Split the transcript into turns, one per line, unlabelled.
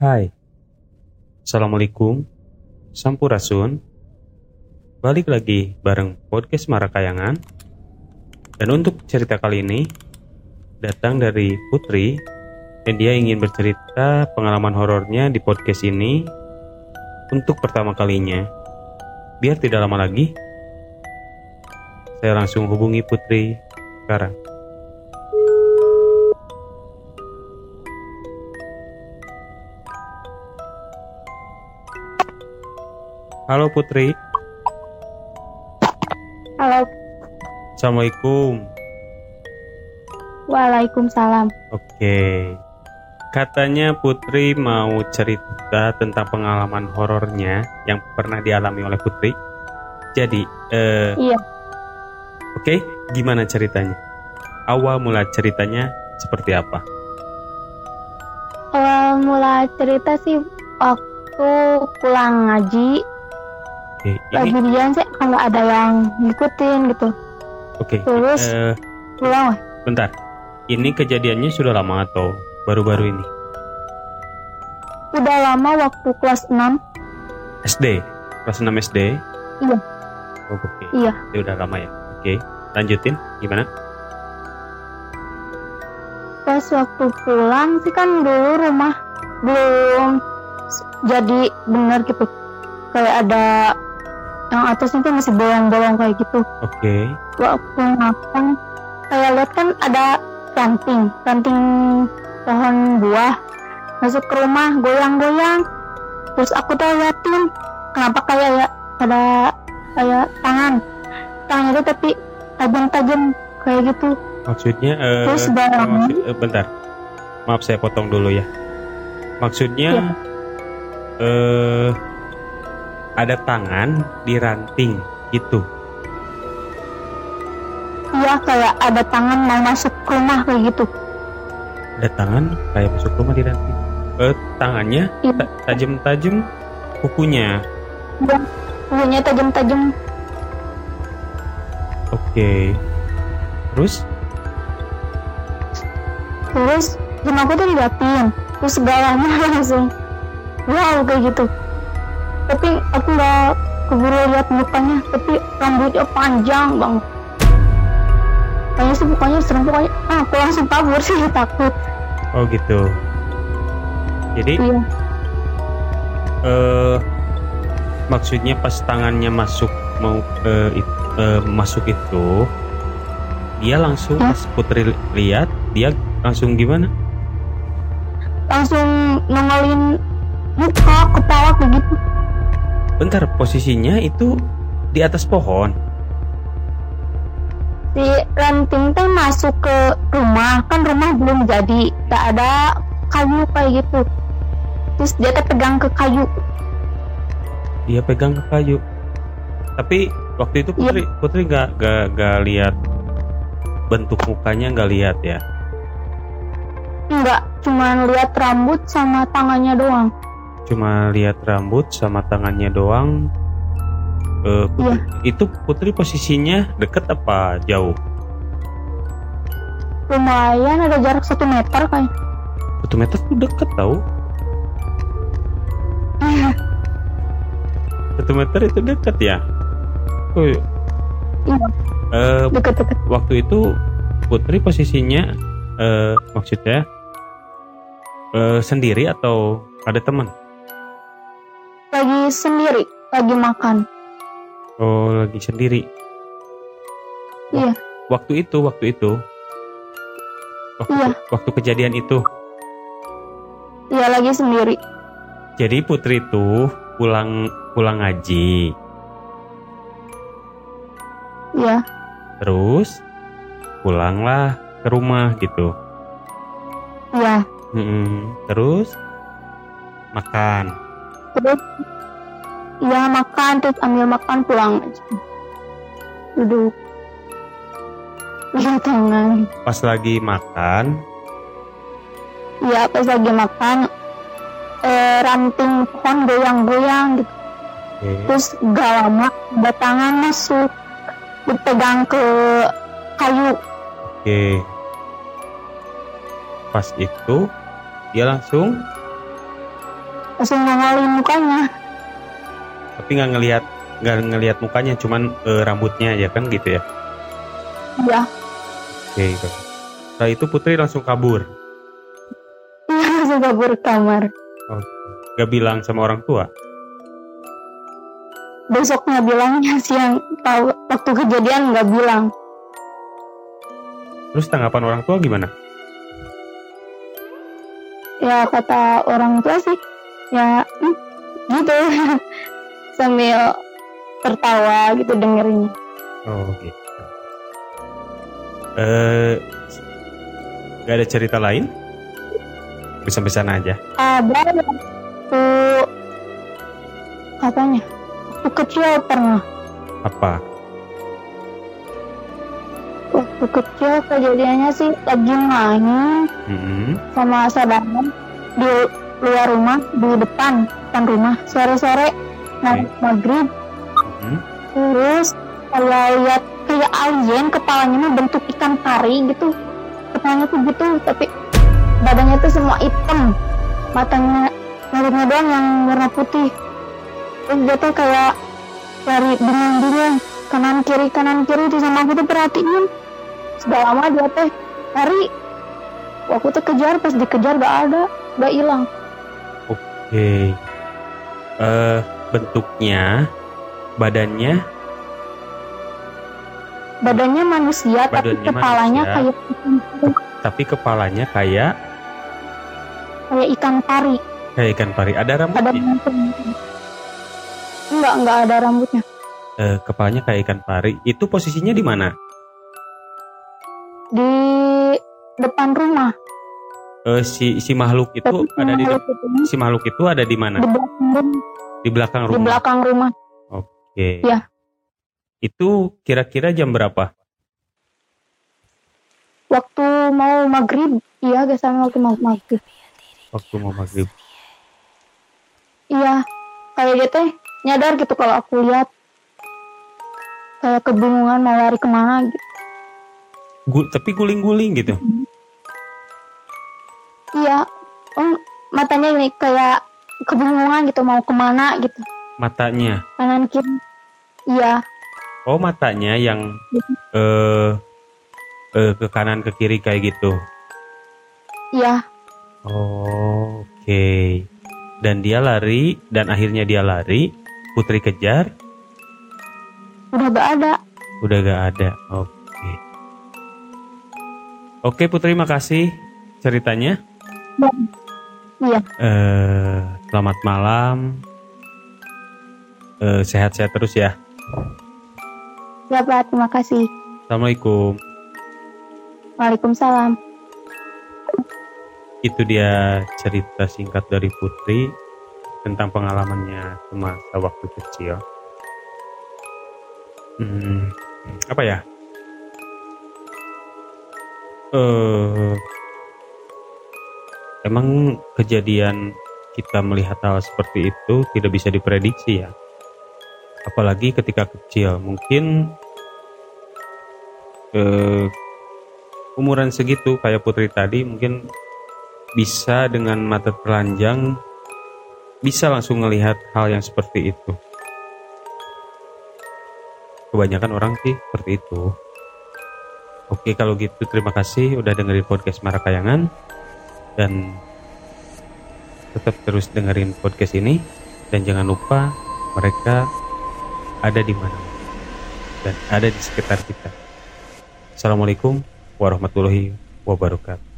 Hai, Assalamualaikum, Sampurasun. Balik lagi bareng podcast Marakayangan. Dan untuk cerita kali ini datang dari Putri dan dia ingin bercerita pengalaman horornya di podcast ini untuk pertama kalinya. Biar tidak lama lagi, saya langsung hubungi Putri sekarang. Halo Putri,
Halo,
Assalamualaikum.
Waalaikumsalam.
Oke. Katanya Putri mau cerita tentang pengalaman horornya yang pernah dialami oleh Putri. Jadi, eh,
Iya,
oke, gimana ceritanya? Awal mula ceritanya seperti apa?
awal mula cerita sih waktu pulang ngaji,
Oke,
lagi
ini,
dian sih kalau ada yang ngikutin gitu.
oke.
terus?
eh,
Pulang
bentar. Ini kejadiannya sudah lama atau baru-baru ini?
Udah lama waktu kelas 6.
SD, kelas 6 SD.
Iya.
Oh, oke.
Iya.
Ya udah lama ya. Oke, lanjutin. Gimana?
Pas waktu pulang sih kan dulu rumah belum jadi bener gitu. Kayak ada yang atasnya tuh masih bolong-bolong kayak gitu.
Oke.
waktu makan saya lihat kan ada ranting ranting pohon buah masuk ke rumah goyang-goyang terus aku tuh liatin kenapa kayak ya ada kayak tangan tangan itu tapi tajam-tajam kayak gitu
Maksudnya eh
Terus barang-
maksud- eh, bentar. Maaf saya potong dulu ya. Maksudnya
Iya.
eh ada tangan di ranting gitu.
iya kayak ada tangan mau masuk ke rumah kayak gitu
Ada tangan kayak masuk rumah di ranting. Eh tangannya
Iya.
ta- tajam-tajam kukunya.
punya tajam-tajam
Oke. Terus
terus dan aku tuh diliatin terus segalanya langsung wow kayak gitu tapi aku nggak keburu lihat mukanya. Tapi rambutnya panjang banget kayaknya sih mukanya serem. Pokoknya ah, aku langsung kabur sih takut.
Oh gitu. Jadi
iya.
eh maksudnya pas tangannya masuk mau eh, it- eh, masuk itu dia langsung pas Putri li- lihat dia langsung gimana?
langsung nongolin muka kepala kayak gitu
Bentar posisinya itu di atas pohon.
si ranting teh masuk ke rumah kan rumah belum jadi tak ada kayu kayak gitu terus dia teh pegang ke kayu
Dia pegang ke kayu. Tapi waktu itu Putri Putri gak gak gak lihat bentuk mukanya nggak lihat ya.
Enggak, cuma lihat rambut sama tangannya doang.
Cuma lihat rambut sama tangannya doang. Eh, Putri, Itu Putri posisinya deket apa jauh?
Lumayan ada jarak satu meter kayak.
Satu meter tuh deket tau. Satu meter itu deket ya. Oh, iya.
Iya.
Eh,
Deket-deket.
waktu itu Putri posisinya eh, maksudnya eh, sendiri atau ada teman?
Lagi sendiri, lagi makan.
Oh lagi sendiri.
Iya.
Waktu itu, waktu itu. Waktu,
Iya.
waktu kejadian itu.
Iya lagi sendiri.
Jadi Putri itu pulang pulang ngaji.
Iya,
Terus pulanglah ke rumah gitu.
iya.
Mm-mm. Terus makan.
Terus iya makan terus ambil makan pulang aja. Duduk. Tangan.
Pas lagi makan,
Iya pas lagi makan eh, ranting pohon goyang-goyang gitu.
oke.
Terus gak lama ada tangan masuk dipegang ke kayu
Oke. Pas itu dia langsung
langsung nongolin mukanya
Tapi nggak ngelihat nggak ngelihat mukanya, cuman eh, rambutnya aja kan gitu ya.
iya
Oke. bagus. Setelah itu Putri langsung kabur.
iya langsung kabur kamar
Gak bilang sama orang tua.
besoknya bilangnya sih yang tahu waktu kejadian nggak bilang
Terus tanggapan orang tua gimana?
ya kata orang tua sih ya hmm, gitu sambil tertawa gitu dengerinnya
Oh gitu. Eh, gak ada cerita lain? Bisa-bisa aja.
ada waktu katanya waktu kecil pernah
Apa?
waktu kecil kejadiannya sih lagi main
Hmm.
sama saudara di luar rumah di depan depan rumah sore-sore mau maghrib.
Hmm.
terus kalau lihat kayak alien kepalanya mah bentuk ikan pari gitu. Kepalanya tuh gitu tapi badannya tuh semua hitam. Matanya mulutnya doang yang warna putih. Terus dia tuh kayak lari bingung-bingung kanan kiri kanan kiri terus sama aku tuh perhatiin. Sudah lama dia teh lari. Aku tuh kejar pas dikejar gak ada gak hilang
Oke. Eh, bentuknya, badannya,
badannya manusia tapi
Badannya
kepalanya
manusia.
kayak ikan pari,
tapi kepalanya kayak
kayak ikan pari
kayak ikan pari. Ada
ada
rambutnya.
enggak enggak ada rambutnya
Eh, kepalanya kayak ikan pari. Itu posisinya di mana?
di depan rumah
Eh, si si makhluk itu
tapi
ada di
itu
si makhluk itu ada di mana?
di belakang rumah
Di belakang
di
rumah.
belakang rumah
Oke.
Ya.
Itu kira-kira jam berapa?
waktu mau maghrib iya gak sama waktu mau maghrib
Waktu mau maghrib.
iya kayak dia teh nyadar gitu kalau aku lihat kayak kebingungan mau lari ke mana gitu
Gu- tapi guling-guling gitu.
Iya oh matanya ini kayak kebingungan gitu mau ke mana gitu
Matanya.
kanan kiri iya
Oh, matanya yang eh eh ke kanan ke kiri kayak gitu.
iya
Oh, Oke. Dan dia lari dan akhirnya dia lari. Putri kejar,
udah gak ada
udah gak ada. Oke. Oke Putri, makasih ceritanya.
Iya
Eh, selamat malam. Eh, sehat-sehat terus ya.
ya Pak terima kasih
Assalamualaikum.
Waalaikumsalam
Itu dia cerita singkat dari Putri tentang pengalamannya semasa waktu kecil. Hmm, apa ya? Eh, emang kejadian kita melihat hal seperti itu tidak bisa diprediksi ya. Apalagi ketika kecil, mungkin eh, umuran segitu kayak Putri tadi mungkin bisa dengan mata telanjang bisa langsung melihat hal yang seperti itu. Kebanyakan orang sih seperti itu. Oke kalau gitu terima kasih udah dengerin podcast Marakayangan dan tetap terus dengerin podcast ini dan jangan lupa mereka ada di mana dan ada di sekitar kita. Assalamualaikum warahmatullahi wabarakatuh.